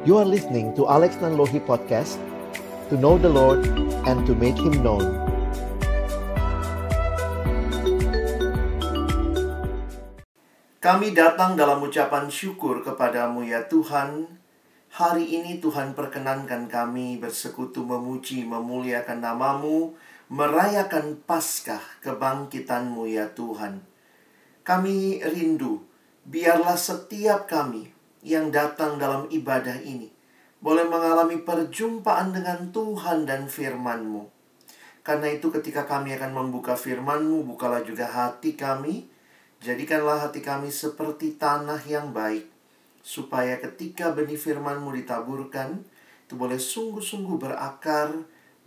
You are listening to Alex Nanlohi Podcast To know the Lord and to make Him known. Kami datang dalam ucapan syukur kepadamu ya Tuhan. Hari ini Tuhan perkenankan kami bersekutu memuji memuliakan namamu Merayakan Paskah kebangkitanmu ya Tuhan. Kami rindu Biarlah setiap kami yang datang dalam ibadah ini boleh mengalami perjumpaan dengan Tuhan dan firman-Mu. Karena itu ketika kami akan membuka firman-Mu, bukalah juga hati kami. Jadikanlah hati kami seperti tanah yang baik. Supaya ketika benih firman-Mu ditaburkan, itu boleh sungguh-sungguh berakar,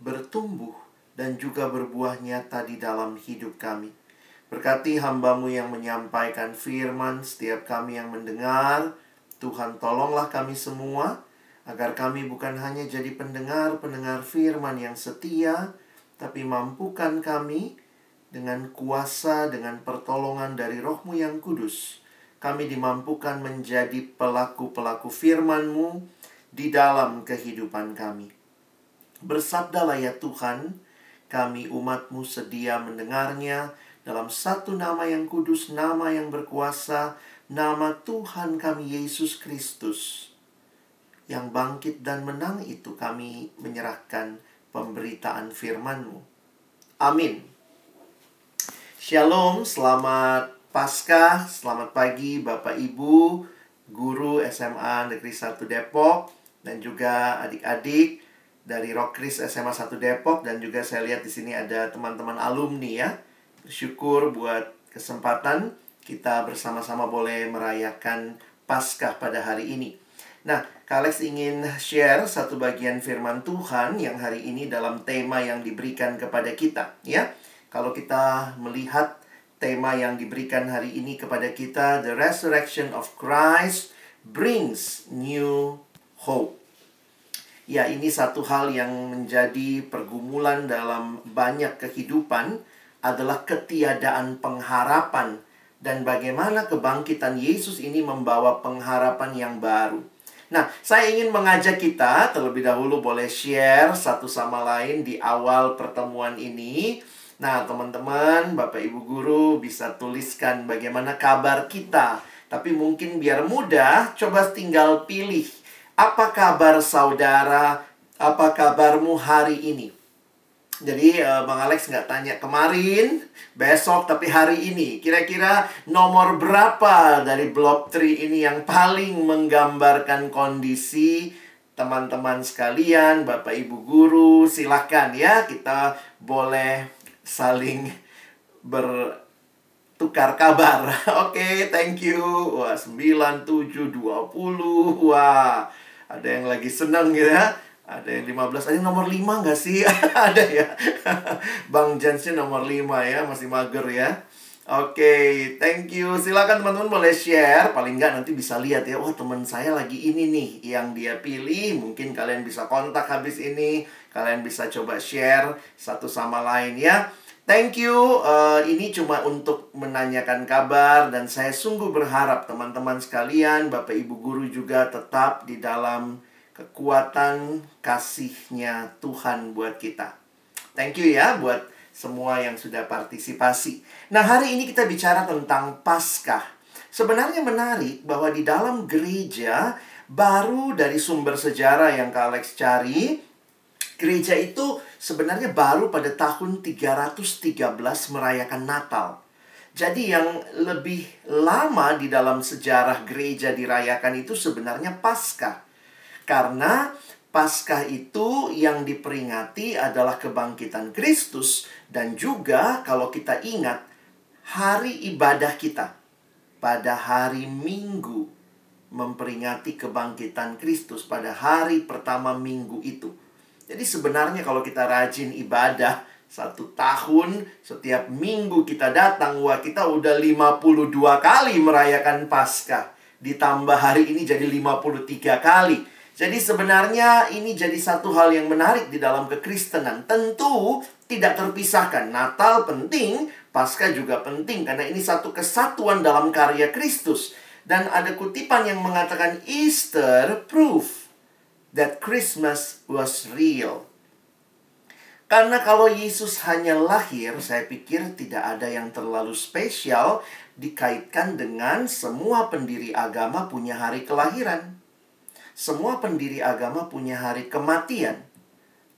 bertumbuh, dan juga berbuah nyata di dalam hidup kami. Berkati hambamu yang menyampaikan firman, setiap kami yang mendengar, Tuhan tolonglah kami semua agar kami bukan hanya jadi pendengar-pendengar firman yang setia, tapi mampukan kami dengan kuasa, dengan pertolongan dari rohmu yang kudus. Kami dimampukan menjadi pelaku-pelaku firman-Mu di dalam kehidupan kami. Bersabdalah ya Tuhan, kami umat-Mu sedia mendengarnya dalam satu nama yang kudus, nama yang berkuasa, nama Tuhan kami Yesus Kristus yang bangkit dan menang itu kami menyerahkan pemberitaan firman-Mu. Amin. Shalom, selamat Paskah, selamat pagi Bapak Ibu, guru SMA Negeri 1 Depok, dan juga adik-adik dari Rockris SMA 1 Depok, dan juga saya lihat di sini ada teman-teman alumni ya. Bersyukur buat kesempatan kita bersama-sama boleh merayakan Paskah pada hari ini. Nah, Kalex ingin share satu bagian firman Tuhan yang hari ini dalam tema yang diberikan kepada kita, ya. Kalau kita melihat tema yang diberikan hari ini kepada kita, the resurrection of Christ brings new hope. Ya, ini satu hal yang menjadi pergumulan dalam banyak kehidupan adalah ketiadaan pengharapan dan bagaimana kebangkitan Yesus ini membawa pengharapan yang baru. Nah, saya ingin mengajak kita terlebih dahulu boleh share satu sama lain di awal pertemuan ini. Nah, teman-teman, Bapak Ibu guru bisa tuliskan bagaimana kabar kita. Tapi mungkin biar mudah, coba tinggal pilih apa kabar saudara, apa kabarmu hari ini. Jadi uh, Bang Alex nggak tanya kemarin, besok, tapi hari ini. Kira-kira nomor berapa dari Blob 3 ini yang paling menggambarkan kondisi teman-teman sekalian, Bapak Ibu guru, silahkan ya. Kita boleh saling bertukar kabar. Oke, okay, thank you. Wah, 9, 7, 20. Wah, ada yang lagi senang gitu ya. Ada yang 15, ada yang nomor 5 gak sih? ada ya Bang Jansnya nomor 5 ya, masih mager ya Oke, okay, thank you. Silakan teman-teman boleh share. Paling nggak nanti bisa lihat ya. Wah, teman saya lagi ini nih yang dia pilih. Mungkin kalian bisa kontak habis ini. Kalian bisa coba share satu sama lain ya. Thank you. Uh, ini cuma untuk menanyakan kabar dan saya sungguh berharap teman-teman sekalian, Bapak Ibu guru juga tetap di dalam kekuatan kasihnya Tuhan buat kita. Thank you ya buat semua yang sudah partisipasi. Nah, hari ini kita bicara tentang Paskah. Sebenarnya menarik bahwa di dalam gereja baru dari sumber sejarah yang Kak Alex cari, gereja itu sebenarnya baru pada tahun 313 merayakan Natal. Jadi yang lebih lama di dalam sejarah gereja dirayakan itu sebenarnya Paskah. Karena Paskah itu yang diperingati adalah kebangkitan Kristus dan juga kalau kita ingat hari ibadah kita pada hari Minggu memperingati kebangkitan Kristus pada hari pertama minggu itu. Jadi sebenarnya kalau kita rajin ibadah satu tahun setiap minggu kita datang wah kita udah 52 kali merayakan Paskah. Ditambah hari ini jadi 53 kali. Jadi sebenarnya ini jadi satu hal yang menarik di dalam kekristenan. Tentu tidak terpisahkan. Natal penting, Paskah juga penting karena ini satu kesatuan dalam karya Kristus. Dan ada kutipan yang mengatakan Easter proof. that Christmas was real. Karena kalau Yesus hanya lahir, saya pikir tidak ada yang terlalu spesial dikaitkan dengan semua pendiri agama punya hari kelahiran. Semua pendiri agama punya hari kematian.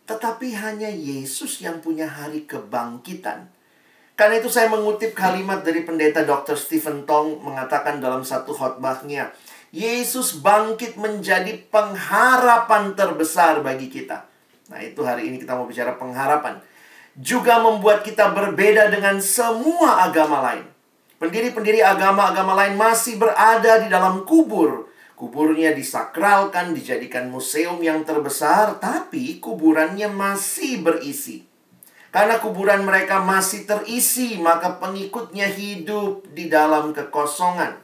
Tetapi hanya Yesus yang punya hari kebangkitan. Karena itu saya mengutip kalimat dari pendeta Dr. Stephen Tong mengatakan dalam satu khotbahnya, Yesus bangkit menjadi pengharapan terbesar bagi kita. Nah, itu hari ini kita mau bicara pengharapan. Juga membuat kita berbeda dengan semua agama lain. Pendiri-pendiri agama-agama lain masih berada di dalam kubur. Kuburnya disakralkan, dijadikan museum yang terbesar, tapi kuburannya masih berisi. Karena kuburan mereka masih terisi, maka pengikutnya hidup di dalam kekosongan.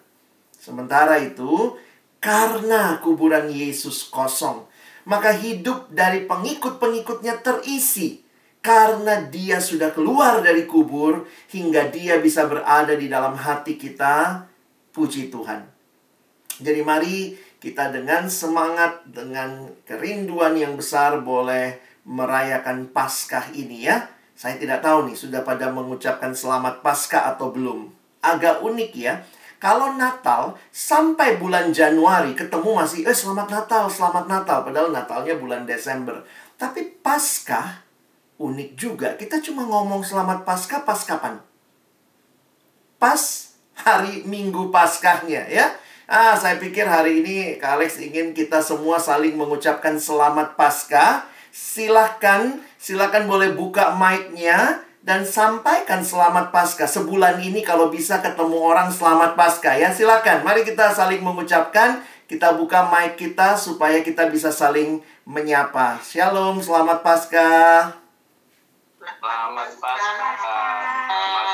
Sementara itu, karena kuburan Yesus kosong, maka hidup dari pengikut-pengikutnya terisi. Karena dia sudah keluar dari kubur, hingga dia bisa berada di dalam hati kita. Puji Tuhan. Jadi, mari kita dengan semangat, dengan kerinduan yang besar, boleh merayakan Paskah ini, ya saya tidak tahu nih, sudah pada mengucapkan selamat pasca atau belum. Agak unik ya. Kalau Natal sampai bulan Januari ketemu masih eh selamat Natal, selamat Natal padahal Natalnya bulan Desember. Tapi pasca unik juga. Kita cuma ngomong selamat pasca pas kapan? Pas hari Minggu Paskahnya ya. Ah, saya pikir hari ini Kak Alex ingin kita semua saling mengucapkan selamat Paskah. Silahkan Silakan boleh buka mic-nya dan sampaikan selamat pasca Sebulan ini kalau bisa ketemu orang selamat pasca ya. Silakan. Mari kita saling mengucapkan. Kita buka mic kita supaya kita bisa saling menyapa. Shalom, selamat pasca Selamat pasca Selamat pasca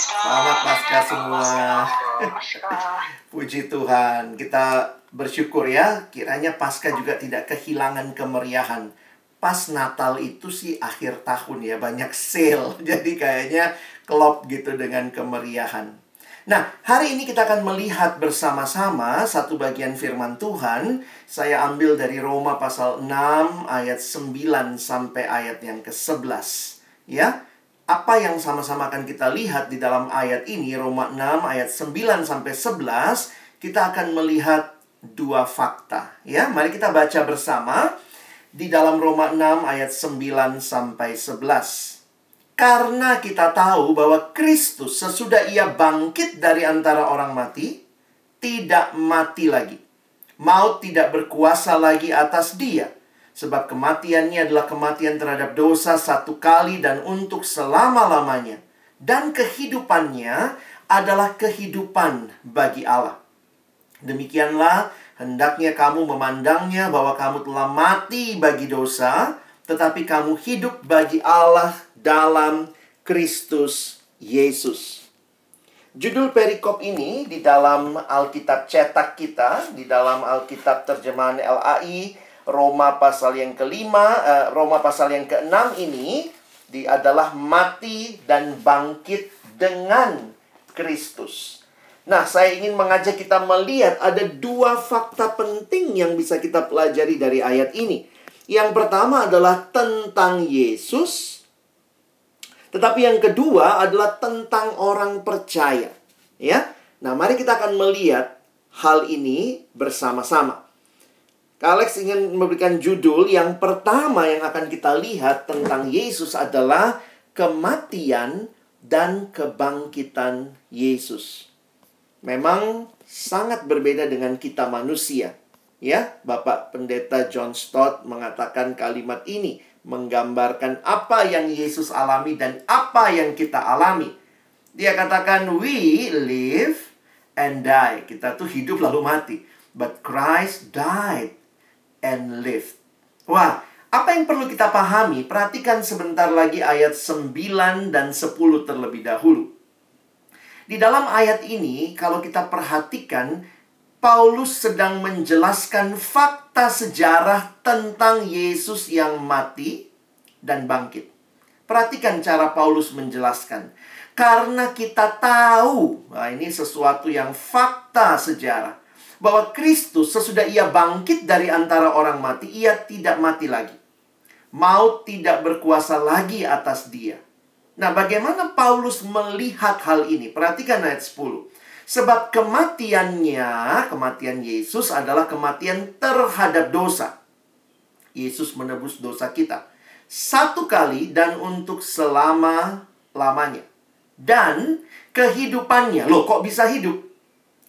Selamat pasca semua. Puji Tuhan. Kita bersyukur ya. Kiranya pasca juga tidak kehilangan kemeriahan pas Natal itu sih akhir tahun ya banyak sale jadi kayaknya klop gitu dengan kemeriahan. Nah, hari ini kita akan melihat bersama-sama satu bagian firman Tuhan. Saya ambil dari Roma pasal 6 ayat 9 sampai ayat yang ke-11. Ya, apa yang sama-sama akan kita lihat di dalam ayat ini Roma 6 ayat 9 sampai 11, kita akan melihat dua fakta. Ya, mari kita baca bersama di dalam Roma 6 ayat 9 sampai 11. Karena kita tahu bahwa Kristus sesudah ia bangkit dari antara orang mati, tidak mati lagi. Maut tidak berkuasa lagi atas dia. Sebab kematiannya adalah kematian terhadap dosa satu kali dan untuk selama-lamanya. Dan kehidupannya adalah kehidupan bagi Allah. Demikianlah Hendaknya kamu memandangnya bahwa kamu telah mati bagi dosa, tetapi kamu hidup bagi Allah dalam Kristus Yesus. Judul perikop ini di dalam Alkitab cetak kita, di dalam Alkitab terjemahan LAI, Roma pasal yang kelima, uh, Roma pasal yang keenam ini di adalah mati dan bangkit dengan Kristus. Nah, saya ingin mengajak kita melihat ada dua fakta penting yang bisa kita pelajari dari ayat ini. Yang pertama adalah tentang Yesus, tetapi yang kedua adalah tentang orang percaya. Ya. Nah, mari kita akan melihat hal ini bersama-sama. Alex ingin memberikan judul yang pertama yang akan kita lihat tentang Yesus adalah kematian dan kebangkitan Yesus memang sangat berbeda dengan kita manusia. Ya, Bapak Pendeta John Stott mengatakan kalimat ini menggambarkan apa yang Yesus alami dan apa yang kita alami. Dia katakan we live and die. Kita tuh hidup lalu mati. But Christ died and lived. Wah, apa yang perlu kita pahami? Perhatikan sebentar lagi ayat 9 dan 10 terlebih dahulu. Di dalam ayat ini, kalau kita perhatikan, Paulus sedang menjelaskan fakta sejarah tentang Yesus yang mati dan bangkit. Perhatikan cara Paulus menjelaskan. Karena kita tahu, nah ini sesuatu yang fakta sejarah, bahwa Kristus sesudah ia bangkit dari antara orang mati, ia tidak mati lagi. Maut tidak berkuasa lagi atas dia. Nah, bagaimana Paulus melihat hal ini? Perhatikan ayat 10. Sebab kematiannya, kematian Yesus adalah kematian terhadap dosa. Yesus menebus dosa kita. Satu kali dan untuk selama-lamanya. Dan kehidupannya. Loh, kok bisa hidup?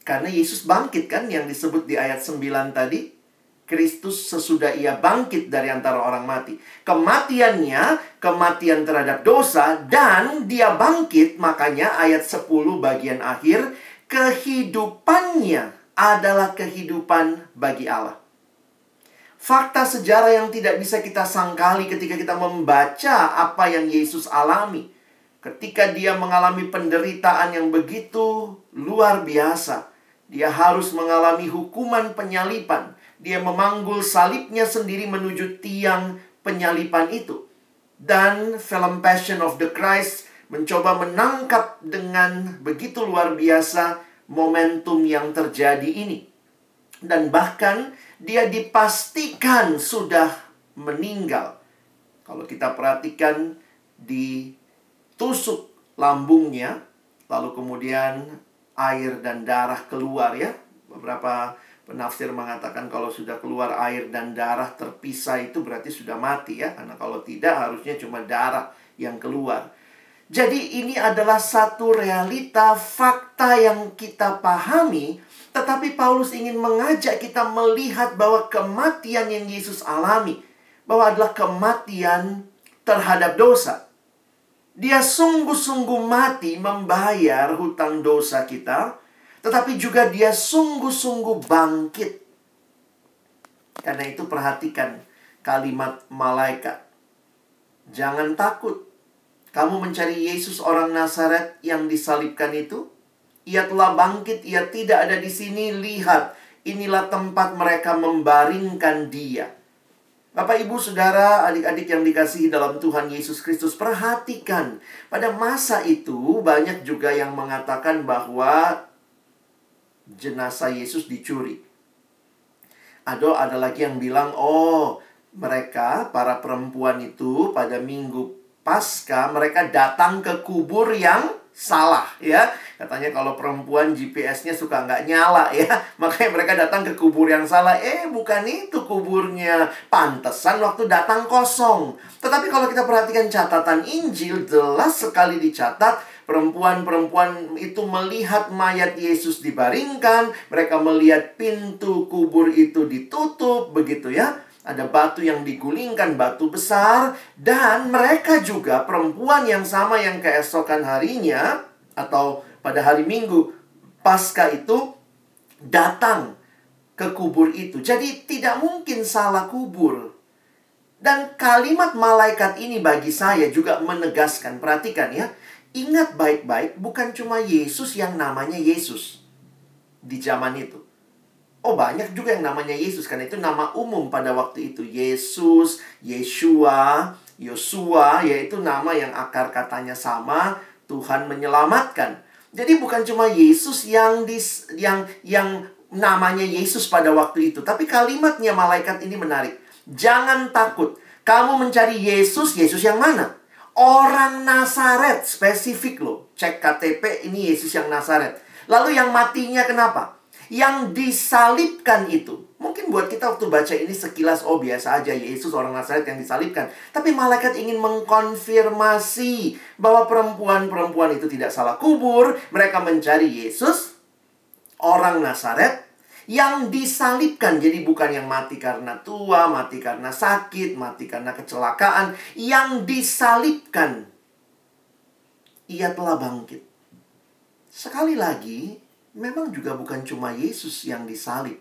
Karena Yesus bangkit kan yang disebut di ayat 9 tadi. Kristus sesudah ia bangkit dari antara orang mati. Kematiannya, kematian terhadap dosa, dan dia bangkit, makanya ayat 10 bagian akhir, kehidupannya adalah kehidupan bagi Allah. Fakta sejarah yang tidak bisa kita sangkali ketika kita membaca apa yang Yesus alami. Ketika dia mengalami penderitaan yang begitu luar biasa, dia harus mengalami hukuman penyalipan. Dia memanggul salibnya sendiri menuju tiang penyalipan itu. Dan film Passion of the Christ mencoba menangkap dengan begitu luar biasa momentum yang terjadi ini. Dan bahkan dia dipastikan sudah meninggal. Kalau kita perhatikan di tusuk lambungnya, lalu kemudian air dan darah keluar ya. Beberapa penafsir mengatakan kalau sudah keluar air dan darah terpisah itu berarti sudah mati ya. Karena kalau tidak harusnya cuma darah yang keluar. Jadi ini adalah satu realita fakta yang kita pahami, tetapi Paulus ingin mengajak kita melihat bahwa kematian yang Yesus alami bahwa adalah kematian terhadap dosa. Dia sungguh-sungguh mati membayar hutang dosa kita, tetapi juga dia sungguh-sungguh bangkit. Karena itu perhatikan kalimat malaikat. Jangan takut kamu mencari Yesus orang Nazaret yang disalibkan itu? Ia telah bangkit, ia tidak ada di sini. Lihat, inilah tempat mereka membaringkan dia. Bapak, ibu, saudara, adik-adik yang dikasihi dalam Tuhan Yesus Kristus, perhatikan. Pada masa itu, banyak juga yang mengatakan bahwa jenazah Yesus dicuri. Ada, ada lagi yang bilang, oh, mereka, para perempuan itu, pada minggu pasca mereka datang ke kubur yang salah ya. Katanya kalau perempuan GPS-nya suka nggak nyala ya. Makanya mereka datang ke kubur yang salah. Eh bukan itu kuburnya. Pantesan waktu datang kosong. Tetapi kalau kita perhatikan catatan Injil jelas sekali dicatat perempuan-perempuan itu melihat mayat Yesus dibaringkan mereka melihat pintu kubur itu ditutup begitu ya ada batu yang digulingkan, batu besar. Dan mereka juga perempuan yang sama yang keesokan harinya atau pada hari Minggu pasca itu datang ke kubur itu. Jadi tidak mungkin salah kubur. Dan kalimat malaikat ini bagi saya juga menegaskan, perhatikan ya. Ingat baik-baik, bukan cuma Yesus yang namanya Yesus di zaman itu. Oh banyak juga yang namanya Yesus karena itu nama umum pada waktu itu Yesus, Yeshua, Yosua yaitu nama yang akar katanya sama Tuhan menyelamatkan. Jadi bukan cuma Yesus yang dis, yang yang namanya Yesus pada waktu itu, tapi kalimatnya malaikat ini menarik. Jangan takut. Kamu mencari Yesus, Yesus yang mana? Orang Nazaret, spesifik loh. Cek KTP ini Yesus yang Nazaret. Lalu yang matinya kenapa? Yang disalibkan itu. Mungkin buat kita waktu baca ini sekilas oh biasa aja Yesus orang Nazaret yang disalibkan. Tapi malaikat ingin mengkonfirmasi bahwa perempuan-perempuan itu tidak salah kubur. Mereka mencari Yesus orang Nazaret yang disalibkan. Jadi bukan yang mati karena tua, mati karena sakit, mati karena kecelakaan. Yang disalibkan. Ia telah bangkit. Sekali lagi, memang juga bukan cuma Yesus yang disalib.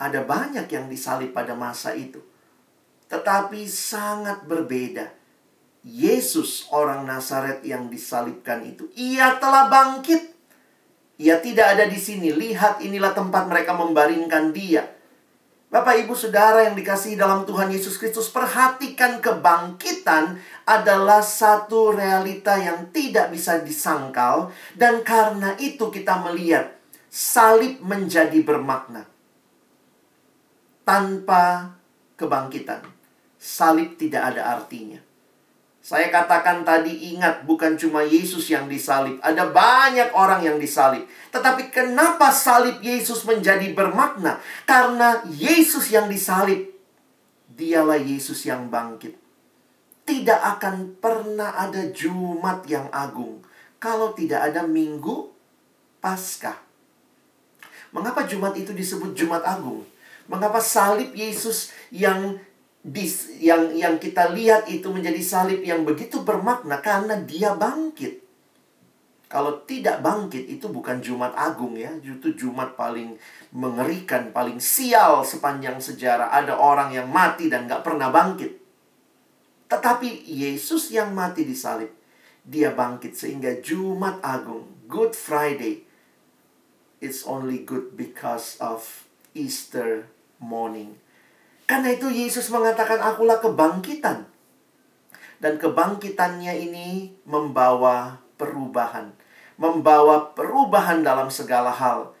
Ada banyak yang disalib pada masa itu. Tetapi sangat berbeda. Yesus orang Nazaret yang disalibkan itu, ia telah bangkit. Ia tidak ada di sini. Lihat inilah tempat mereka membaringkan dia. Bapak, Ibu, Saudara yang dikasihi dalam Tuhan Yesus Kristus, perhatikan kebangkitan adalah satu realita yang tidak bisa disangkal dan karena itu kita melihat salib menjadi bermakna. tanpa kebangkitan, salib tidak ada artinya. Saya katakan tadi ingat bukan cuma Yesus yang disalib, ada banyak orang yang disalib. Tetapi kenapa salib Yesus menjadi bermakna? Karena Yesus yang disalib, dialah Yesus yang bangkit. Tidak akan pernah ada Jumat yang agung kalau tidak ada Minggu Paskah. Mengapa Jumat itu disebut Jumat Agung? Mengapa salib Yesus yang dis, yang yang kita lihat itu menjadi salib yang begitu bermakna karena dia bangkit. Kalau tidak bangkit itu bukan Jumat Agung ya, itu Jumat paling mengerikan, paling sial sepanjang sejarah. Ada orang yang mati dan gak pernah bangkit. Tetapi Yesus yang mati di salib, dia bangkit sehingga Jumat Agung, Good Friday, it's only good because of Easter morning. Karena itu Yesus mengatakan akulah kebangkitan. Dan kebangkitannya ini membawa perubahan. Membawa perubahan dalam segala hal.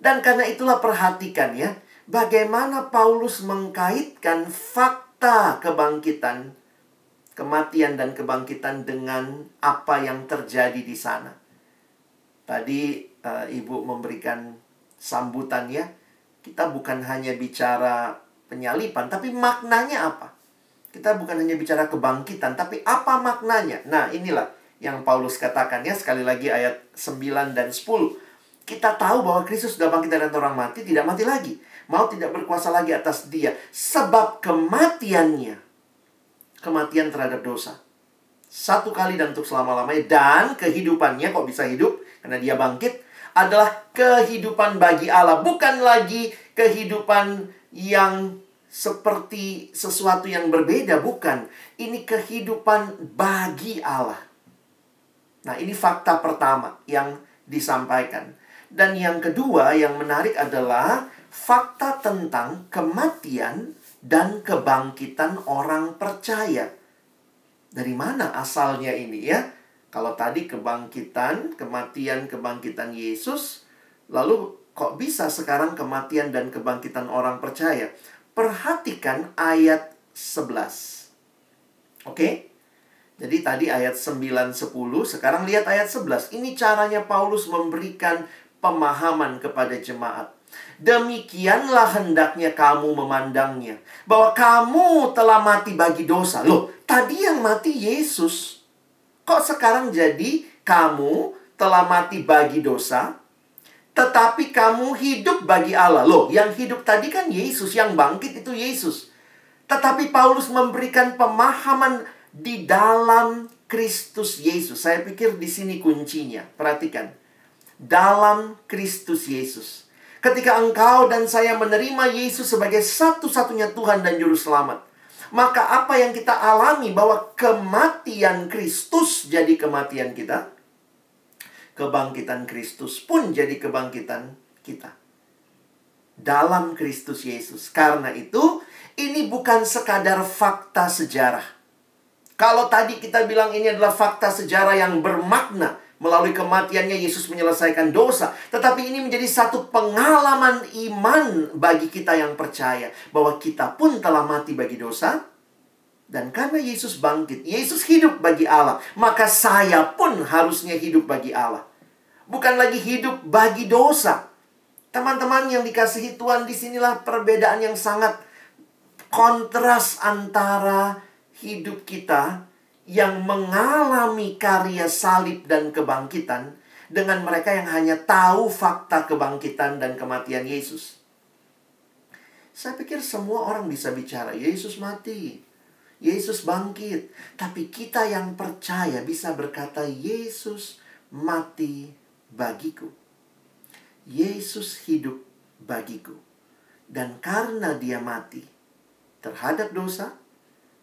Dan karena itulah perhatikan ya. Bagaimana Paulus mengkaitkan fakta kebangkitan. Kematian dan kebangkitan dengan apa yang terjadi di sana. Tadi uh, Ibu memberikan sambutan ya. Kita bukan hanya bicara penyalipan, tapi maknanya apa? Kita bukan hanya bicara kebangkitan, tapi apa maknanya? Nah, inilah yang Paulus katakan ya sekali lagi ayat 9 dan 10. Kita tahu bahwa Kristus sudah bangkit dari orang mati, tidak mati lagi. Mau tidak berkuasa lagi atas dia. Sebab kematiannya, kematian terhadap dosa. Satu kali dan untuk selama-lamanya. Dan kehidupannya, kok bisa hidup? Karena dia bangkit. Adalah kehidupan bagi Allah. Bukan lagi kehidupan yang seperti sesuatu yang berbeda, bukan. Ini kehidupan bagi Allah. Nah, ini fakta pertama yang disampaikan. Dan yang kedua yang menarik adalah fakta tentang kematian dan kebangkitan orang percaya. Dari mana asalnya ini ya? Kalau tadi kebangkitan, kematian, kebangkitan Yesus, lalu kok bisa sekarang kematian dan kebangkitan orang percaya? Perhatikan ayat 11. Oke? Jadi tadi ayat 9 10, sekarang lihat ayat 11. Ini caranya Paulus memberikan pemahaman kepada jemaat. Demikianlah hendaknya kamu memandangnya. Bahwa kamu telah mati bagi dosa. Loh, tadi yang mati Yesus. Kok sekarang jadi kamu telah mati bagi dosa? Tetapi kamu hidup bagi Allah. Loh, yang hidup tadi kan Yesus, yang bangkit itu Yesus. Tetapi Paulus memberikan pemahaman di dalam Kristus Yesus. Saya pikir di sini kuncinya. Perhatikan. Dalam Kristus Yesus. Ketika engkau dan saya menerima Yesus sebagai satu-satunya Tuhan dan Juru Selamat. Maka apa yang kita alami bahwa kematian Kristus jadi kematian kita kebangkitan Kristus pun jadi kebangkitan kita. Dalam Kristus Yesus. Karena itu, ini bukan sekadar fakta sejarah. Kalau tadi kita bilang ini adalah fakta sejarah yang bermakna melalui kematiannya Yesus menyelesaikan dosa, tetapi ini menjadi satu pengalaman iman bagi kita yang percaya bahwa kita pun telah mati bagi dosa dan karena Yesus bangkit, Yesus hidup bagi Allah, maka saya pun harusnya hidup bagi Allah. Bukan lagi hidup bagi dosa. Teman-teman yang dikasihi Tuhan, di sinilah perbedaan yang sangat kontras antara hidup kita yang mengalami karya salib dan kebangkitan dengan mereka yang hanya tahu fakta kebangkitan dan kematian Yesus. Saya pikir semua orang bisa bicara, Yesus mati, Yesus bangkit. Tapi kita yang percaya bisa berkata, Yesus mati bagiku. Yesus hidup bagiku. Dan karena dia mati terhadap dosa,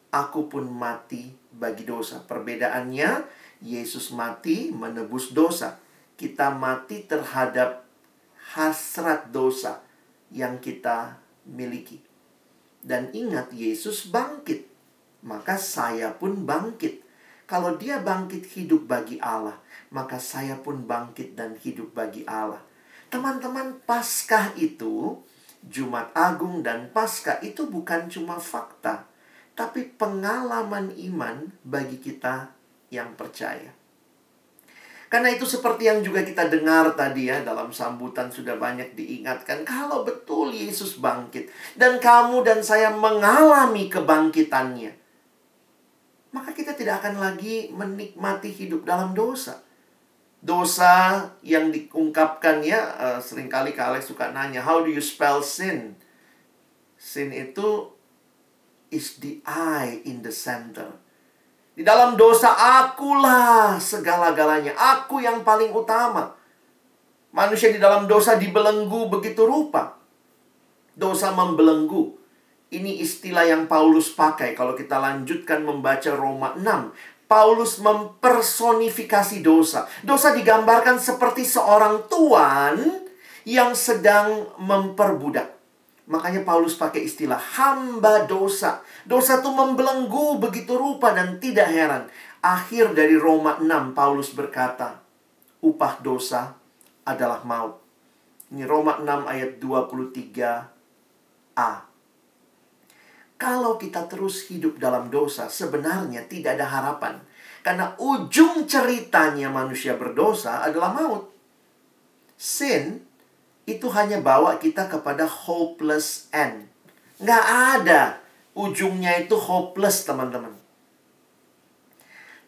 aku pun mati bagi dosa. Perbedaannya, Yesus mati menebus dosa. Kita mati terhadap hasrat dosa yang kita miliki. Dan ingat, Yesus bangkit. Maka saya pun bangkit. Kalau dia bangkit hidup bagi Allah, maka saya pun bangkit dan hidup bagi Allah. Teman-teman, Paskah itu Jumat Agung dan Paskah itu bukan cuma fakta, tapi pengalaman iman bagi kita yang percaya. Karena itu seperti yang juga kita dengar tadi ya dalam sambutan sudah banyak diingatkan kalau betul Yesus bangkit dan kamu dan saya mengalami kebangkitannya maka kita tidak akan lagi menikmati hidup dalam dosa. Dosa yang diungkapkan ya uh, sering kali Kak Alex suka nanya how do you spell sin? Sin itu is the I in the center. Di dalam dosa akulah segala-galanya. Aku yang paling utama. Manusia di dalam dosa dibelenggu begitu rupa. Dosa membelenggu. Ini istilah yang Paulus pakai kalau kita lanjutkan membaca Roma 6. Paulus mempersonifikasi dosa. Dosa digambarkan seperti seorang tuan yang sedang memperbudak. Makanya Paulus pakai istilah hamba dosa. Dosa itu membelenggu begitu rupa dan tidak heran. Akhir dari Roma 6 Paulus berkata, upah dosa adalah maut. Ini Roma 6 ayat 23a. Kalau kita terus hidup dalam dosa, sebenarnya tidak ada harapan. Karena ujung ceritanya manusia berdosa adalah maut. Sin itu hanya bawa kita kepada hopeless end. Nggak ada ujungnya itu hopeless, teman-teman.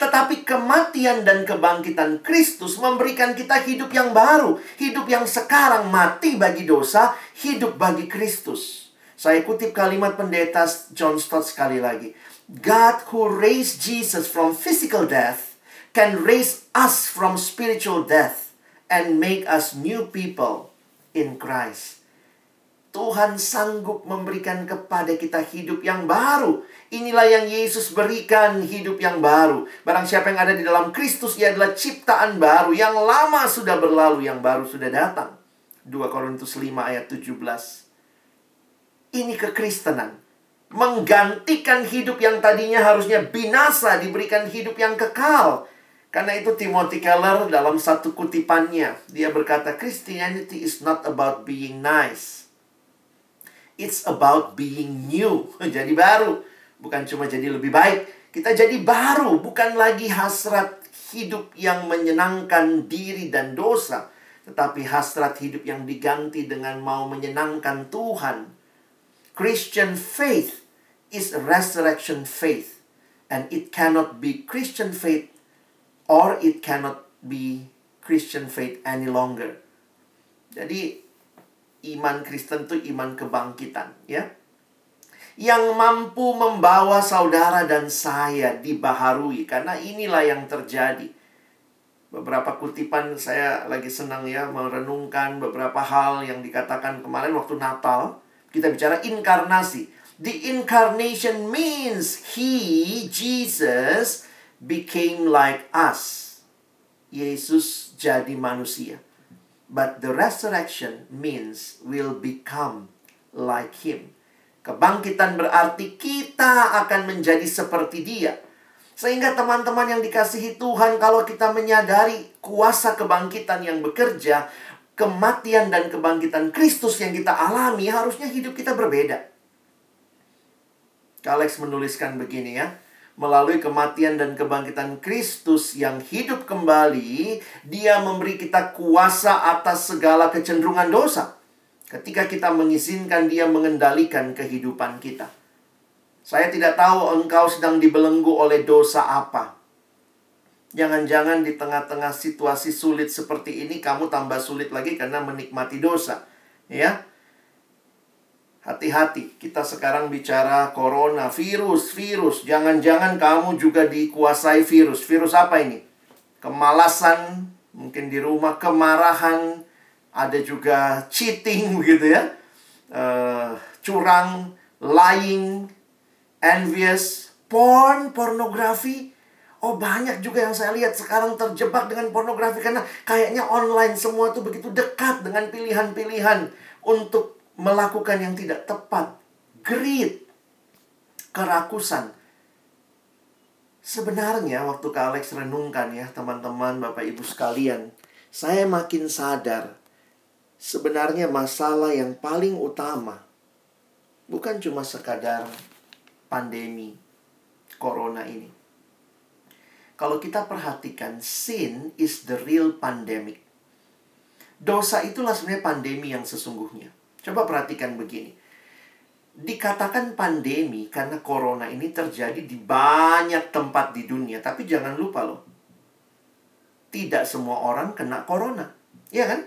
Tetapi kematian dan kebangkitan Kristus memberikan kita hidup yang baru. Hidup yang sekarang mati bagi dosa, hidup bagi Kristus. Saya kutip kalimat pendeta John Stott sekali lagi. God who raised Jesus from physical death can raise us from spiritual death and make us new people in Christ. Tuhan sanggup memberikan kepada kita hidup yang baru. Inilah yang Yesus berikan hidup yang baru. Barang siapa yang ada di dalam Kristus, ia adalah ciptaan baru. Yang lama sudah berlalu, yang baru sudah datang. 2 Korintus 5 ayat 17. Ini kekristenan. Menggantikan hidup yang tadinya harusnya binasa, diberikan hidup yang kekal. Karena itu Timothy Keller dalam satu kutipannya, dia berkata, Christianity is not about being nice. It's about being new. Jadi baru. Bukan cuma jadi lebih baik. Kita jadi baru. Bukan lagi hasrat hidup yang menyenangkan diri dan dosa. Tetapi hasrat hidup yang diganti dengan mau menyenangkan Tuhan. Christian faith is resurrection faith. And it cannot be Christian faith or it cannot be Christian faith any longer. Jadi iman Kristen itu iman kebangkitan, ya. Yang mampu membawa saudara dan saya dibaharui karena inilah yang terjadi. Beberapa kutipan saya lagi senang ya merenungkan beberapa hal yang dikatakan kemarin waktu Natal. Kita bicara inkarnasi. The incarnation means he, Jesus, became like us. Yesus jadi manusia. But the resurrection means will become like him. Kebangkitan berarti kita akan menjadi seperti dia. Sehingga teman-teman yang dikasihi Tuhan kalau kita menyadari kuasa kebangkitan yang bekerja, kematian dan kebangkitan Kristus yang kita alami, harusnya hidup kita berbeda. Alex menuliskan begini ya melalui kematian dan kebangkitan Kristus yang hidup kembali, Dia memberi kita kuasa atas segala kecenderungan dosa. Ketika kita mengizinkan Dia mengendalikan kehidupan kita. Saya tidak tahu engkau sedang dibelenggu oleh dosa apa. Jangan-jangan di tengah-tengah situasi sulit seperti ini kamu tambah sulit lagi karena menikmati dosa. Ya, Hati-hati, kita sekarang bicara corona, virus, virus. Jangan-jangan kamu juga dikuasai virus. Virus apa ini? Kemalasan, mungkin di rumah, kemarahan, ada juga cheating begitu ya. Uh, curang, lying, envious, porn, pornografi. Oh banyak juga yang saya lihat sekarang terjebak dengan pornografi karena kayaknya online semua tuh begitu dekat dengan pilihan-pilihan untuk melakukan yang tidak tepat, greed, kerakusan. Sebenarnya waktu Kak Alex renungkan ya teman-teman Bapak Ibu sekalian, saya makin sadar sebenarnya masalah yang paling utama bukan cuma sekadar pandemi corona ini. Kalau kita perhatikan, sin is the real pandemic. Dosa itulah sebenarnya pandemi yang sesungguhnya. Coba perhatikan begini. Dikatakan pandemi karena corona ini terjadi di banyak tempat di dunia. Tapi jangan lupa loh. Tidak semua orang kena corona. Iya kan?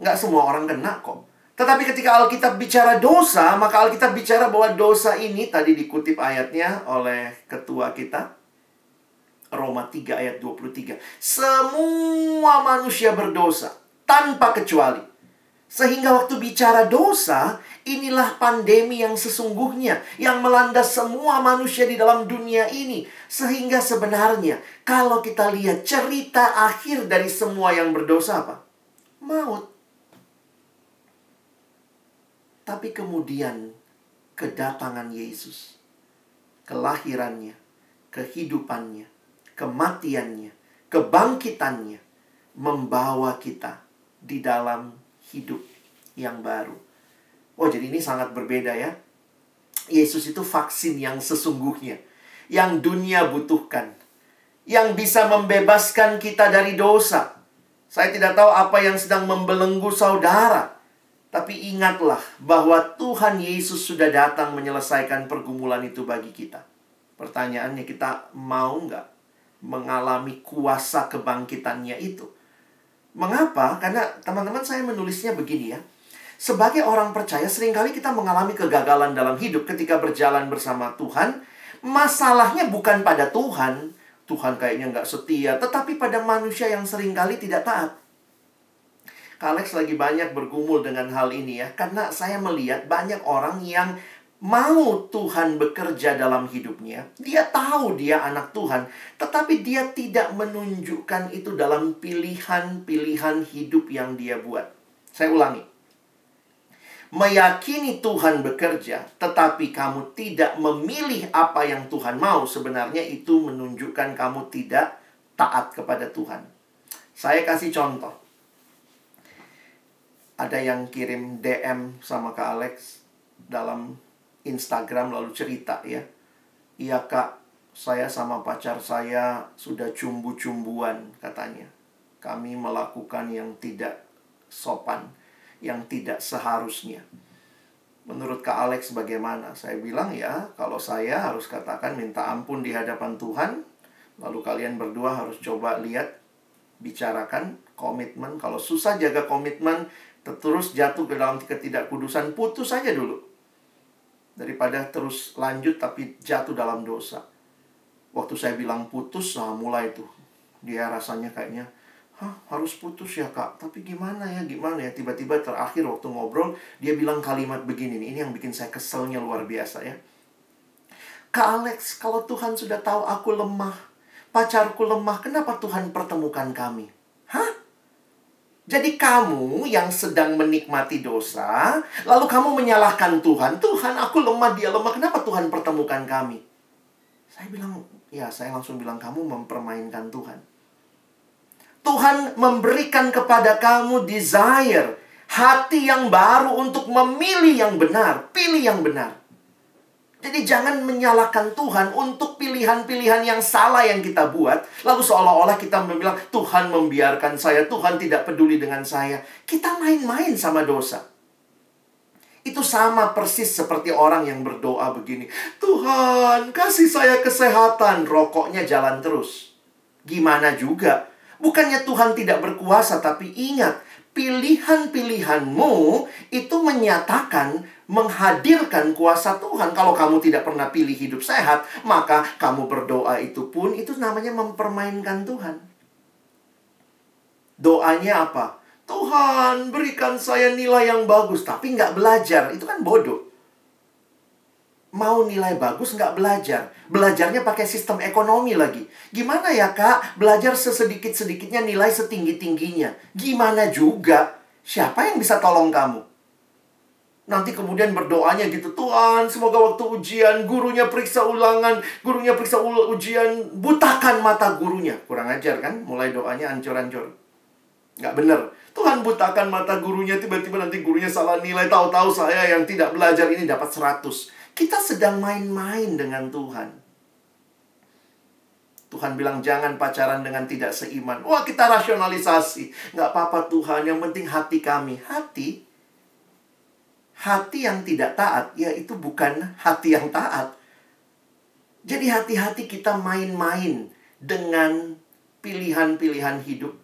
Nggak semua orang kena kok. Tetapi ketika Alkitab bicara dosa, maka Alkitab bicara bahwa dosa ini tadi dikutip ayatnya oleh ketua kita. Roma 3 ayat 23. Semua manusia berdosa tanpa kecuali. Sehingga waktu bicara dosa, inilah pandemi yang sesungguhnya yang melanda semua manusia di dalam dunia ini. Sehingga sebenarnya kalau kita lihat cerita akhir dari semua yang berdosa apa? Maut. Tapi kemudian kedatangan Yesus, kelahirannya, kehidupannya, kematiannya, kebangkitannya membawa kita di dalam hidup yang baru. Oh, jadi ini sangat berbeda ya. Yesus itu vaksin yang sesungguhnya yang dunia butuhkan. Yang bisa membebaskan kita dari dosa. Saya tidak tahu apa yang sedang membelenggu saudara. Tapi ingatlah bahwa Tuhan Yesus sudah datang menyelesaikan pergumulan itu bagi kita. Pertanyaannya kita mau nggak mengalami kuasa kebangkitannya itu? Mengapa? Karena teman-teman saya menulisnya begini ya. Sebagai orang percaya sering kali kita mengalami kegagalan dalam hidup ketika berjalan bersama Tuhan. Masalahnya bukan pada Tuhan. Tuhan kayaknya nggak setia. Tetapi pada manusia yang sering kali tidak taat. Alex lagi banyak bergumul dengan hal ini ya. Karena saya melihat banyak orang yang mau Tuhan bekerja dalam hidupnya. Dia tahu dia anak Tuhan. Tetapi dia tidak menunjukkan itu dalam pilihan-pilihan hidup yang dia buat. Saya ulangi. Meyakini Tuhan bekerja, tetapi kamu tidak memilih apa yang Tuhan mau, sebenarnya itu menunjukkan kamu tidak taat kepada Tuhan. Saya kasih contoh ada yang kirim DM sama Kak Alex dalam Instagram lalu cerita ya. Iya Kak, saya sama pacar saya sudah cumbu-cumbuan katanya. Kami melakukan yang tidak sopan, yang tidak seharusnya. Menurut Kak Alex bagaimana? Saya bilang ya, kalau saya harus katakan minta ampun di hadapan Tuhan, lalu kalian berdua harus coba lihat, bicarakan komitmen. Kalau susah jaga komitmen, terus jatuh ke dalam ketidakkudusan, putus saja dulu. Daripada terus lanjut tapi jatuh dalam dosa. Waktu saya bilang putus, nah mulai tuh. Dia rasanya kayaknya, Hah, harus putus ya kak. Tapi gimana ya, gimana ya. Tiba-tiba terakhir waktu ngobrol, dia bilang kalimat begini nih. Ini yang bikin saya keselnya luar biasa ya. Kak Alex, kalau Tuhan sudah tahu aku lemah, pacarku lemah, kenapa Tuhan pertemukan kami? Hah? Jadi kamu yang sedang menikmati dosa, lalu kamu menyalahkan Tuhan. Tuhan, aku lemah, dia lemah. Kenapa Tuhan pertemukan kami? Saya bilang, ya saya langsung bilang, kamu mempermainkan Tuhan. Tuhan memberikan kepada kamu desire, hati yang baru untuk memilih yang benar. Pilih yang benar. Jadi jangan menyalahkan Tuhan untuk pilihan-pilihan yang salah yang kita buat. Lalu seolah-olah kita bilang, Tuhan membiarkan saya, Tuhan tidak peduli dengan saya. Kita main-main sama dosa. Itu sama persis seperti orang yang berdoa begini. Tuhan, kasih saya kesehatan. Rokoknya jalan terus. Gimana juga? Bukannya Tuhan tidak berkuasa, tapi ingat, pilihan-pilihanmu itu menyatakan menghadirkan kuasa Tuhan. Kalau kamu tidak pernah pilih hidup sehat, maka kamu berdoa itu pun itu namanya mempermainkan Tuhan. Doanya apa? Tuhan berikan saya nilai yang bagus, tapi nggak belajar. Itu kan bodoh. Mau nilai bagus nggak belajar. Belajarnya pakai sistem ekonomi lagi. Gimana ya kak? Belajar sesedikit-sedikitnya nilai setinggi-tingginya. Gimana juga? Siapa yang bisa tolong kamu? Nanti kemudian berdoanya gitu, Tuhan semoga waktu ujian gurunya periksa ulangan, gurunya periksa ujian, butakan mata gurunya. Kurang ajar kan? Mulai doanya ancur-ancur. Nggak bener. Tuhan butakan mata gurunya, tiba-tiba nanti gurunya salah nilai. Tahu-tahu saya yang tidak belajar ini dapat 100. Kita sedang main-main dengan Tuhan. Tuhan bilang jangan pacaran dengan tidak seiman. Wah kita rasionalisasi. Nggak apa-apa Tuhan, yang penting hati kami. Hati? Hati yang tidak taat, ya itu bukan hati yang taat. Jadi hati-hati kita main-main dengan pilihan-pilihan hidup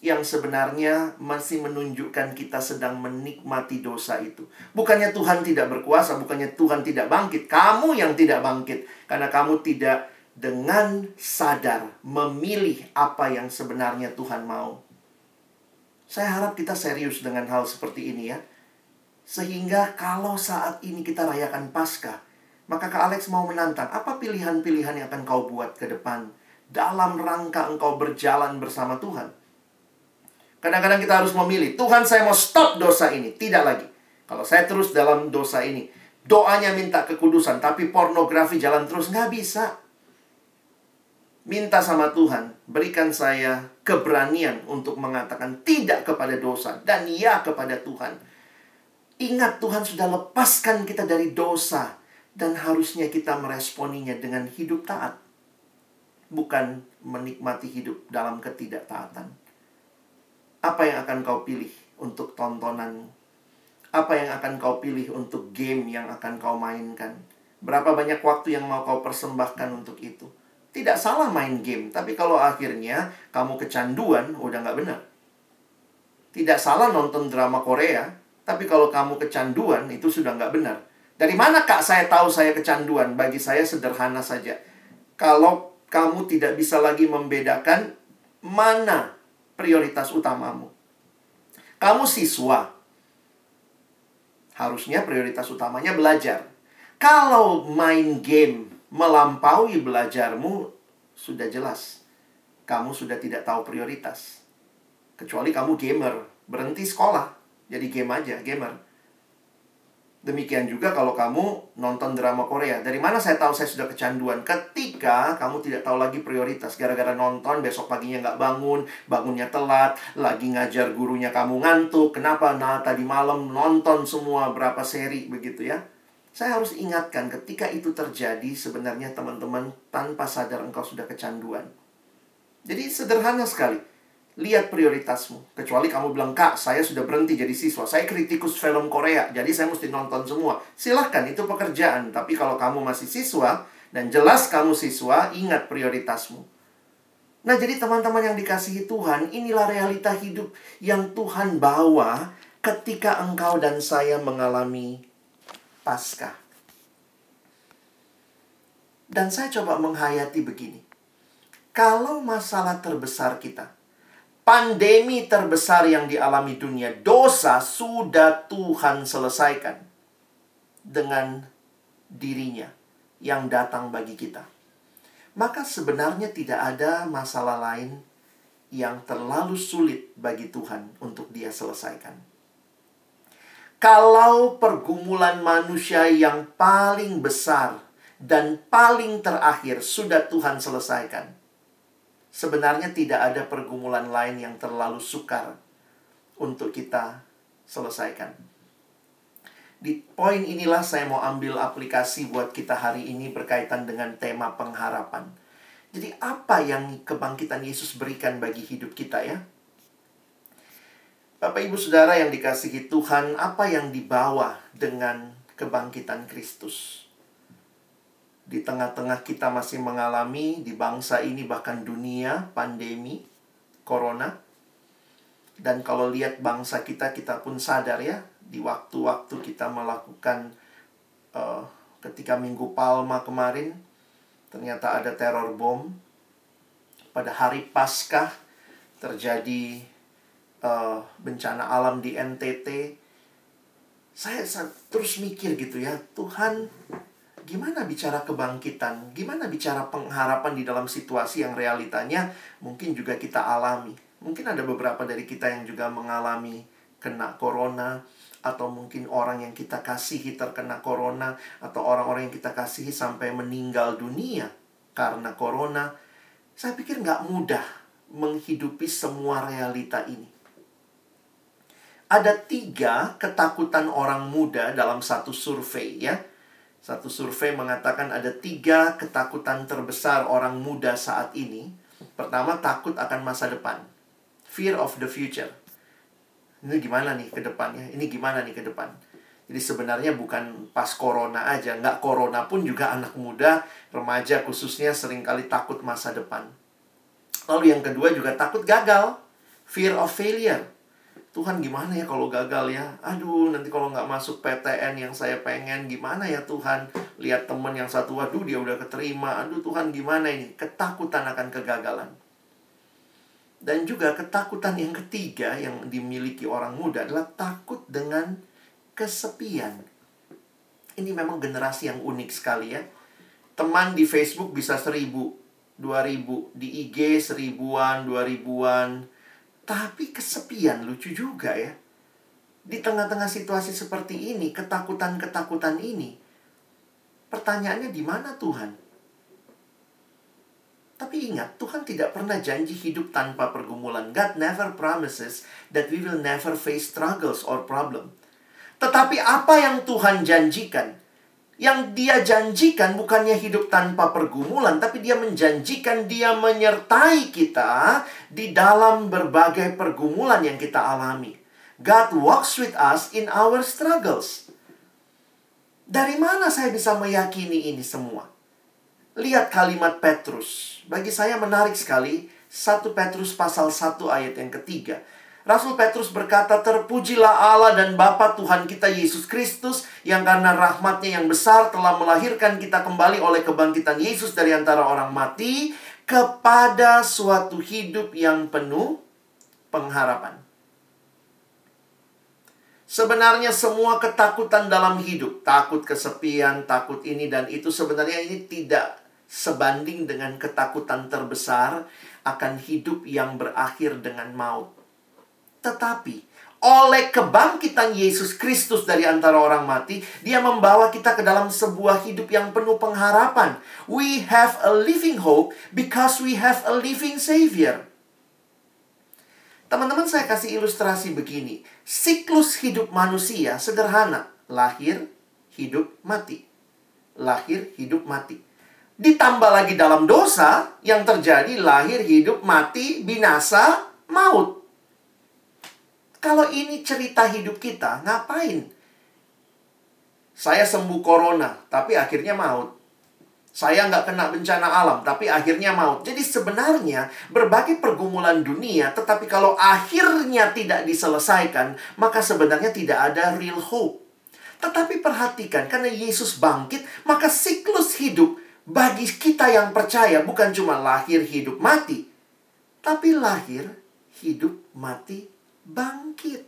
yang sebenarnya masih menunjukkan kita sedang menikmati dosa itu. Bukannya Tuhan tidak berkuasa, bukannya Tuhan tidak bangkit. Kamu yang tidak bangkit karena kamu tidak dengan sadar memilih apa yang sebenarnya Tuhan mau. Saya harap kita serius dengan hal seperti ini ya. Sehingga kalau saat ini kita rayakan Paskah, maka Kak Alex mau menantang, apa pilihan-pilihan yang akan kau buat ke depan dalam rangka engkau berjalan bersama Tuhan? Kadang-kadang kita harus memilih, Tuhan saya mau stop dosa ini, tidak lagi. Kalau saya terus dalam dosa ini, doanya minta kekudusan, tapi pornografi jalan terus, nggak bisa minta sama Tuhan, berikan saya keberanian untuk mengatakan tidak kepada dosa dan ya kepada Tuhan. Ingat Tuhan sudah lepaskan kita dari dosa dan harusnya kita meresponinya dengan hidup taat. Bukan menikmati hidup dalam ketidaktaatan. Apa yang akan kau pilih untuk tontonan? Apa yang akan kau pilih untuk game yang akan kau mainkan? Berapa banyak waktu yang mau kau persembahkan untuk itu? Tidak salah main game, tapi kalau akhirnya kamu kecanduan, udah nggak benar. Tidak salah nonton drama Korea, tapi kalau kamu kecanduan, itu sudah nggak benar. Dari mana kak saya tahu saya kecanduan? Bagi saya sederhana saja. Kalau kamu tidak bisa lagi membedakan mana prioritas utamamu. Kamu siswa. Harusnya prioritas utamanya belajar. Kalau main game melampaui belajarmu sudah jelas. Kamu sudah tidak tahu prioritas. Kecuali kamu gamer, berhenti sekolah, jadi game aja, gamer. Demikian juga kalau kamu nonton drama Korea. Dari mana saya tahu saya sudah kecanduan? Ketika kamu tidak tahu lagi prioritas. Gara-gara nonton, besok paginya nggak bangun, bangunnya telat, lagi ngajar gurunya kamu ngantuk. Kenapa? Nah, tadi malam nonton semua berapa seri begitu ya. Saya harus ingatkan ketika itu terjadi sebenarnya teman-teman tanpa sadar engkau sudah kecanduan. Jadi sederhana sekali. Lihat prioritasmu. Kecuali kamu bilang, Kak, saya sudah berhenti jadi siswa. Saya kritikus film Korea, jadi saya mesti nonton semua. Silahkan, itu pekerjaan. Tapi kalau kamu masih siswa, dan jelas kamu siswa, ingat prioritasmu. Nah, jadi teman-teman yang dikasihi Tuhan, inilah realita hidup yang Tuhan bawa ketika engkau dan saya mengalami Paskah. Dan saya coba menghayati begini. Kalau masalah terbesar kita, pandemi terbesar yang dialami dunia, dosa sudah Tuhan selesaikan dengan dirinya yang datang bagi kita. Maka sebenarnya tidak ada masalah lain yang terlalu sulit bagi Tuhan untuk dia selesaikan. Kalau pergumulan manusia yang paling besar dan paling terakhir sudah Tuhan selesaikan, sebenarnya tidak ada pergumulan lain yang terlalu sukar untuk kita selesaikan. Di poin inilah saya mau ambil aplikasi buat kita hari ini berkaitan dengan tema pengharapan. Jadi apa yang kebangkitan Yesus berikan bagi hidup kita ya? Bapak Ibu Saudara yang dikasihi Tuhan, apa yang dibawa dengan kebangkitan Kristus? Di tengah-tengah kita masih mengalami di bangsa ini bahkan dunia pandemi corona. Dan kalau lihat bangsa kita, kita pun sadar ya, di waktu-waktu kita melakukan uh, ketika Minggu Palma kemarin, ternyata ada teror bom. Pada hari Paskah terjadi uh, bencana alam di NTT saya, saya terus mikir gitu ya Tuhan gimana bicara kebangkitan? Gimana bicara pengharapan di dalam situasi yang realitanya mungkin juga kita alami? Mungkin ada beberapa dari kita yang juga mengalami kena corona atau mungkin orang yang kita kasihi terkena corona atau orang-orang yang kita kasihi sampai meninggal dunia karena corona. Saya pikir nggak mudah menghidupi semua realita ini. Ada tiga ketakutan orang muda dalam satu survei ya. Satu survei mengatakan ada tiga ketakutan terbesar orang muda saat ini. Pertama, takut akan masa depan. Fear of the future. Ini gimana nih ke depannya? Ini gimana nih ke depan? Jadi sebenarnya bukan pas corona aja. Nggak corona pun juga anak muda, remaja khususnya sering kali takut masa depan. Lalu yang kedua juga takut gagal. Fear of failure. Tuhan gimana ya kalau gagal ya? Aduh, nanti kalau nggak masuk PTN yang saya pengen, gimana ya Tuhan? Lihat temen yang satu, waduh dia udah keterima. Aduh Tuhan gimana ini? Ketakutan akan kegagalan. Dan juga ketakutan yang ketiga yang dimiliki orang muda adalah takut dengan kesepian. Ini memang generasi yang unik sekali ya. Teman di Facebook bisa seribu, dua ribu. Di IG seribuan, dua ribuan tapi kesepian lucu juga ya. Di tengah-tengah situasi seperti ini, ketakutan-ketakutan ini, pertanyaannya di mana Tuhan? Tapi ingat, Tuhan tidak pernah janji hidup tanpa pergumulan. God never promises that we will never face struggles or problem. Tetapi apa yang Tuhan janjikan? Yang dia janjikan bukannya hidup tanpa pergumulan, tapi dia menjanjikan dia menyertai kita di dalam berbagai pergumulan yang kita alami. God walks with us in our struggles. Dari mana saya bisa meyakini ini semua? Lihat kalimat Petrus. Bagi saya menarik sekali. 1 Petrus pasal 1 ayat yang ketiga. Rasul Petrus berkata, Terpujilah Allah dan Bapa Tuhan kita Yesus Kristus, yang karena rahmatnya yang besar telah melahirkan kita kembali oleh kebangkitan Yesus dari antara orang mati, kepada suatu hidup yang penuh pengharapan. Sebenarnya semua ketakutan dalam hidup, takut kesepian, takut ini dan itu sebenarnya ini tidak sebanding dengan ketakutan terbesar akan hidup yang berakhir dengan maut. Tetapi oleh kebangkitan Yesus Kristus dari antara orang mati, Dia membawa kita ke dalam sebuah hidup yang penuh pengharapan. We have a living hope because we have a living Savior. Teman-teman, saya kasih ilustrasi begini: siklus hidup manusia sederhana, lahir, hidup, mati, lahir, hidup, mati. Ditambah lagi dalam dosa yang terjadi lahir, hidup, mati, binasa, maut. Kalau ini cerita hidup kita, ngapain? Saya sembuh corona, tapi akhirnya maut. Saya nggak kena bencana alam, tapi akhirnya maut. Jadi sebenarnya berbagai pergumulan dunia, tetapi kalau akhirnya tidak diselesaikan, maka sebenarnya tidak ada real hope. Tetapi perhatikan, karena Yesus bangkit, maka siklus hidup bagi kita yang percaya bukan cuma lahir, hidup, mati. Tapi lahir, hidup, mati, bangkit.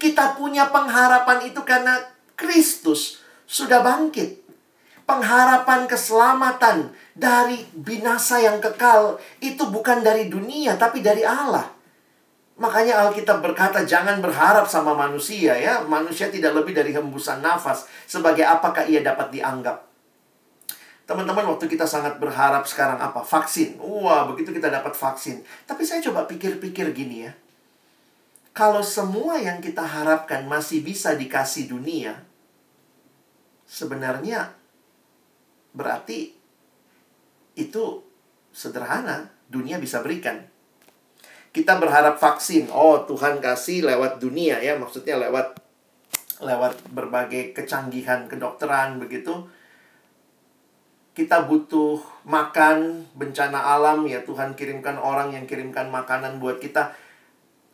Kita punya pengharapan itu karena Kristus sudah bangkit. Pengharapan keselamatan dari binasa yang kekal itu bukan dari dunia tapi dari Allah. Makanya Alkitab berkata jangan berharap sama manusia ya. Manusia tidak lebih dari hembusan nafas. Sebagai apakah ia dapat dianggap? Teman-teman, waktu kita sangat berharap sekarang apa? Vaksin. Wah, begitu kita dapat vaksin. Tapi saya coba pikir-pikir gini ya. Kalau semua yang kita harapkan masih bisa dikasih dunia, sebenarnya berarti itu sederhana, dunia bisa berikan. Kita berharap vaksin, oh Tuhan kasih lewat dunia ya, maksudnya lewat lewat berbagai kecanggihan kedokteran begitu kita butuh makan bencana alam ya Tuhan kirimkan orang yang kirimkan makanan buat kita.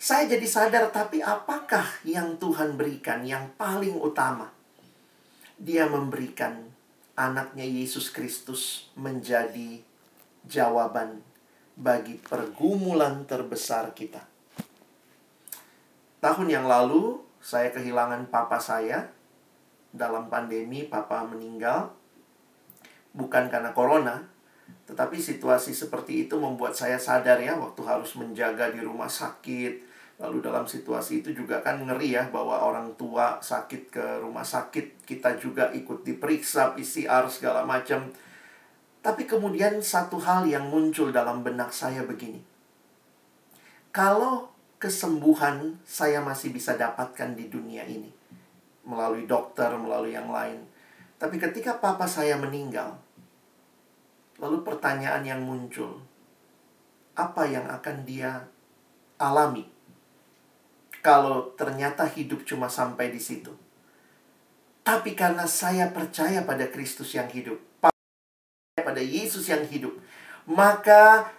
Saya jadi sadar tapi apakah yang Tuhan berikan yang paling utama? Dia memberikan anaknya Yesus Kristus menjadi jawaban bagi pergumulan terbesar kita. Tahun yang lalu saya kehilangan papa saya. Dalam pandemi papa meninggal bukan karena corona, tetapi situasi seperti itu membuat saya sadar ya waktu harus menjaga di rumah sakit. Lalu dalam situasi itu juga kan ngeri ya bahwa orang tua sakit ke rumah sakit, kita juga ikut diperiksa PCR segala macam. Tapi kemudian satu hal yang muncul dalam benak saya begini. Kalau kesembuhan saya masih bisa dapatkan di dunia ini melalui dokter, melalui yang lain. Tapi ketika papa saya meninggal, lalu pertanyaan yang muncul, apa yang akan dia alami kalau ternyata hidup cuma sampai di situ? Tapi karena saya percaya pada Kristus yang hidup, pada Yesus yang hidup, maka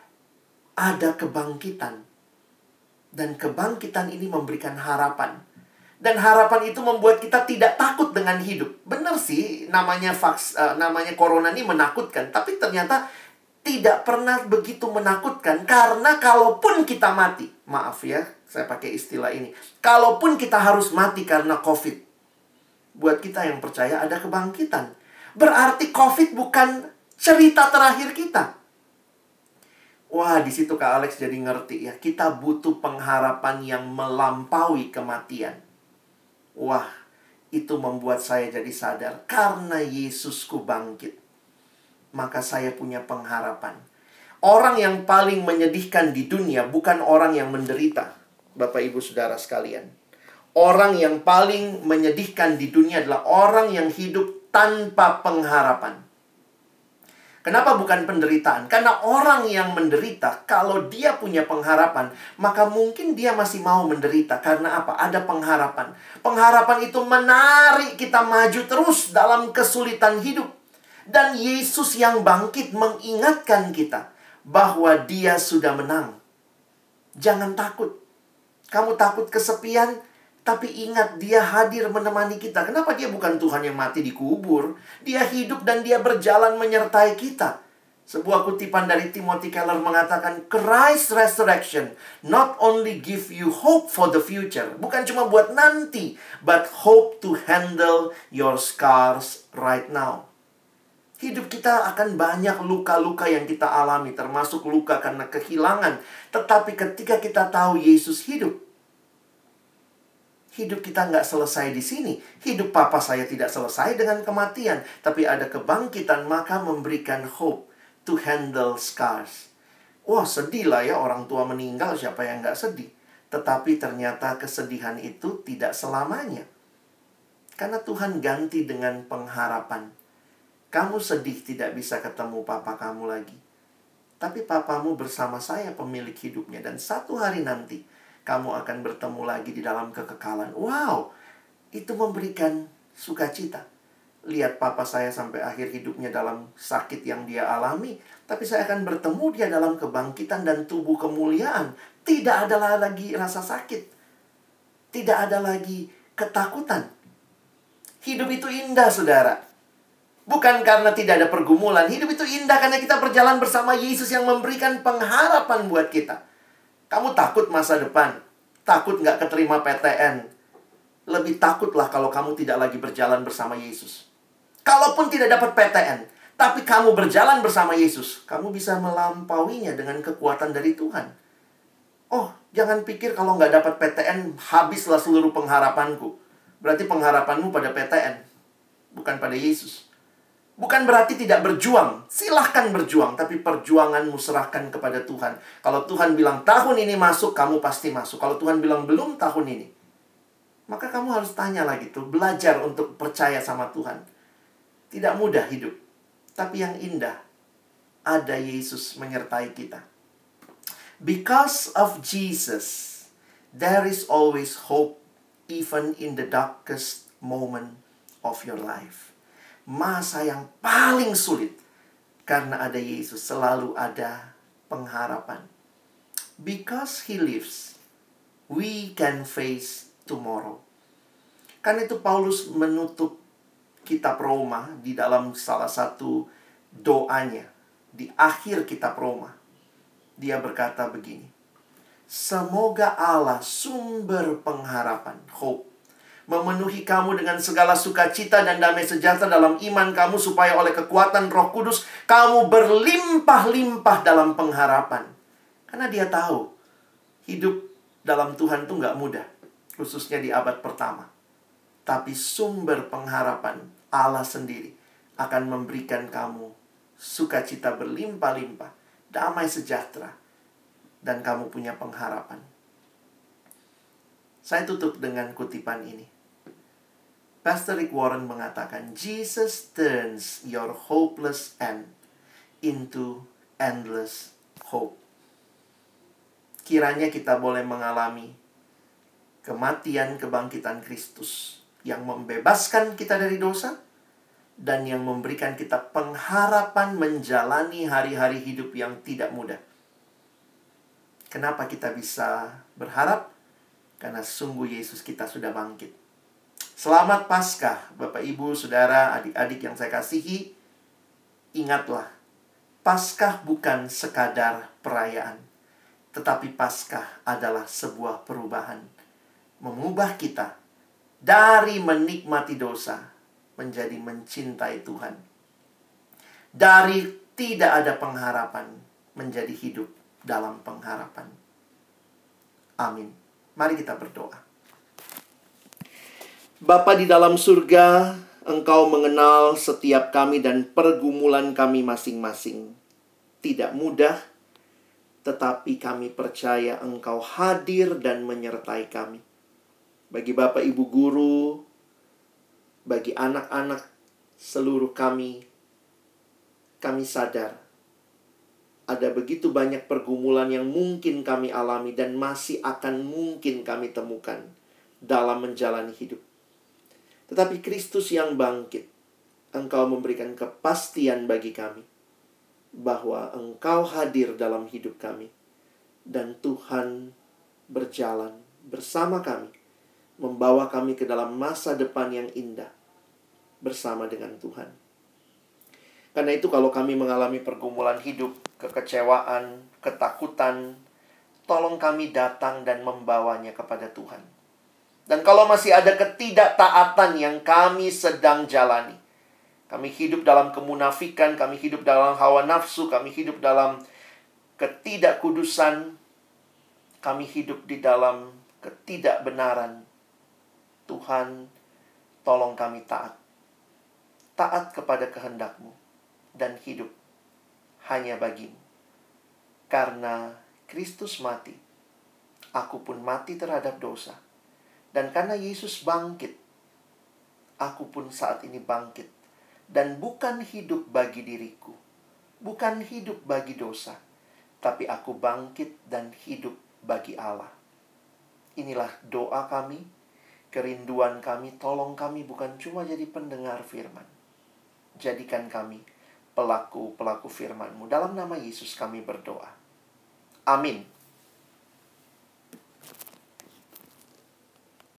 ada kebangkitan. Dan kebangkitan ini memberikan harapan. Dan harapan itu membuat kita tidak takut dengan hidup. Benar sih, namanya vaks, uh, namanya corona ini menakutkan, tapi ternyata tidak pernah begitu menakutkan karena kalaupun kita mati, maaf ya, saya pakai istilah ini. Kalaupun kita harus mati karena Covid, buat kita yang percaya ada kebangkitan. Berarti COVID bukan cerita terakhir kita. Wah, di situ Kak Alex jadi ngerti ya. Kita butuh pengharapan yang melampaui kematian. Wah, itu membuat saya jadi sadar. Karena Yesusku bangkit, maka saya punya pengharapan. Orang yang paling menyedihkan di dunia bukan orang yang menderita, Bapak Ibu Saudara sekalian Orang yang paling menyedihkan di dunia adalah orang yang hidup tanpa pengharapan. Kenapa bukan penderitaan? Karena orang yang menderita, kalau dia punya pengharapan, maka mungkin dia masih mau menderita. Karena apa? Ada pengharapan. Pengharapan itu menarik kita maju terus dalam kesulitan hidup. Dan Yesus yang bangkit mengingatkan kita bahwa dia sudah menang. Jangan takut. Kamu takut kesepian? Tapi ingat dia hadir menemani kita. Kenapa dia bukan Tuhan yang mati di kubur? Dia hidup dan dia berjalan menyertai kita. Sebuah kutipan dari Timothy Keller mengatakan, Christ resurrection not only give you hope for the future. Bukan cuma buat nanti, but hope to handle your scars right now. Hidup kita akan banyak luka-luka yang kita alami, termasuk luka karena kehilangan. Tetapi ketika kita tahu Yesus hidup, Hidup kita nggak selesai di sini. Hidup papa saya tidak selesai dengan kematian. Tapi ada kebangkitan, maka memberikan hope to handle scars. Wah, sedih lah ya orang tua meninggal, siapa yang nggak sedih. Tetapi ternyata kesedihan itu tidak selamanya. Karena Tuhan ganti dengan pengharapan. Kamu sedih tidak bisa ketemu papa kamu lagi. Tapi papamu bersama saya pemilik hidupnya. Dan satu hari nanti, kamu akan bertemu lagi di dalam kekekalan. Wow, itu memberikan sukacita. Lihat papa saya sampai akhir hidupnya dalam sakit yang dia alami. Tapi saya akan bertemu dia dalam kebangkitan dan tubuh kemuliaan. Tidak ada lagi rasa sakit. Tidak ada lagi ketakutan. Hidup itu indah, saudara. Bukan karena tidak ada pergumulan. Hidup itu indah karena kita berjalan bersama Yesus yang memberikan pengharapan buat kita. Kamu takut masa depan. Takut nggak keterima PTN. Lebih takutlah kalau kamu tidak lagi berjalan bersama Yesus. Kalaupun tidak dapat PTN, tapi kamu berjalan bersama Yesus, kamu bisa melampauinya dengan kekuatan dari Tuhan. Oh, jangan pikir kalau nggak dapat PTN, habislah seluruh pengharapanku. Berarti pengharapanmu pada PTN, bukan pada Yesus. Bukan berarti tidak berjuang. Silahkan berjuang, tapi perjuanganmu serahkan kepada Tuhan. Kalau Tuhan bilang tahun ini masuk, kamu pasti masuk. Kalau Tuhan bilang belum tahun ini, maka kamu harus tanya lagi tuh, belajar untuk percaya sama Tuhan. Tidak mudah hidup, tapi yang indah ada Yesus menyertai kita. Because of Jesus, there is always hope even in the darkest moment of your life masa yang paling sulit karena ada Yesus selalu ada pengharapan. Because he lives, we can face tomorrow. Kan itu Paulus menutup kitab Roma di dalam salah satu doanya di akhir kitab Roma. Dia berkata begini. Semoga Allah sumber pengharapan, hope memenuhi kamu dengan segala sukacita dan damai sejahtera dalam iman kamu supaya oleh kekuatan Roh Kudus kamu berlimpah-limpah dalam pengharapan. Karena dia tahu hidup dalam Tuhan itu nggak mudah, khususnya di abad pertama. Tapi sumber pengharapan Allah sendiri akan memberikan kamu sukacita berlimpah-limpah, damai sejahtera, dan kamu punya pengharapan. Saya tutup dengan kutipan ini. Pastor Rick Warren mengatakan, Jesus turns your hopeless end into endless hope. Kiranya kita boleh mengalami kematian kebangkitan Kristus yang membebaskan kita dari dosa dan yang memberikan kita pengharapan menjalani hari-hari hidup yang tidak mudah. Kenapa kita bisa berharap? Karena sungguh Yesus kita sudah bangkit. Selamat Paskah, Bapak Ibu, Saudara, adik-adik yang saya kasihi. Ingatlah, Paskah bukan sekadar perayaan, tetapi Paskah adalah sebuah perubahan. Mengubah kita dari menikmati dosa menjadi mencintai Tuhan. Dari tidak ada pengharapan menjadi hidup dalam pengharapan. Amin. Mari kita berdoa. Bapa di dalam surga, Engkau mengenal setiap kami dan pergumulan kami masing-masing. Tidak mudah, tetapi kami percaya Engkau hadir dan menyertai kami. Bagi Bapak Ibu guru, bagi anak-anak seluruh kami, kami sadar ada begitu banyak pergumulan yang mungkin kami alami dan masih akan mungkin kami temukan dalam menjalani hidup. Tetapi Kristus yang bangkit, Engkau memberikan kepastian bagi kami bahwa Engkau hadir dalam hidup kami dan Tuhan berjalan bersama kami, membawa kami ke dalam masa depan yang indah bersama dengan Tuhan. Karena itu kalau kami mengalami pergumulan hidup, kekecewaan, ketakutan, tolong kami datang dan membawanya kepada Tuhan dan kalau masih ada ketidaktaatan yang kami sedang jalani, kami hidup dalam kemunafikan, kami hidup dalam hawa nafsu, kami hidup dalam ketidakkudusan, kami hidup di dalam ketidakbenaran. Tuhan, tolong kami taat. Taat kepada kehendakmu dan hidup hanya bagimu. Karena Kristus mati, aku pun mati terhadap dosa dan karena Yesus bangkit, aku pun saat ini bangkit. Dan bukan hidup bagi diriku, bukan hidup bagi dosa, tapi aku bangkit dan hidup bagi Allah. Inilah doa kami, kerinduan kami, tolong kami bukan cuma jadi pendengar firman. Jadikan kami pelaku-pelaku firman-Mu. Dalam nama Yesus kami berdoa. Amin.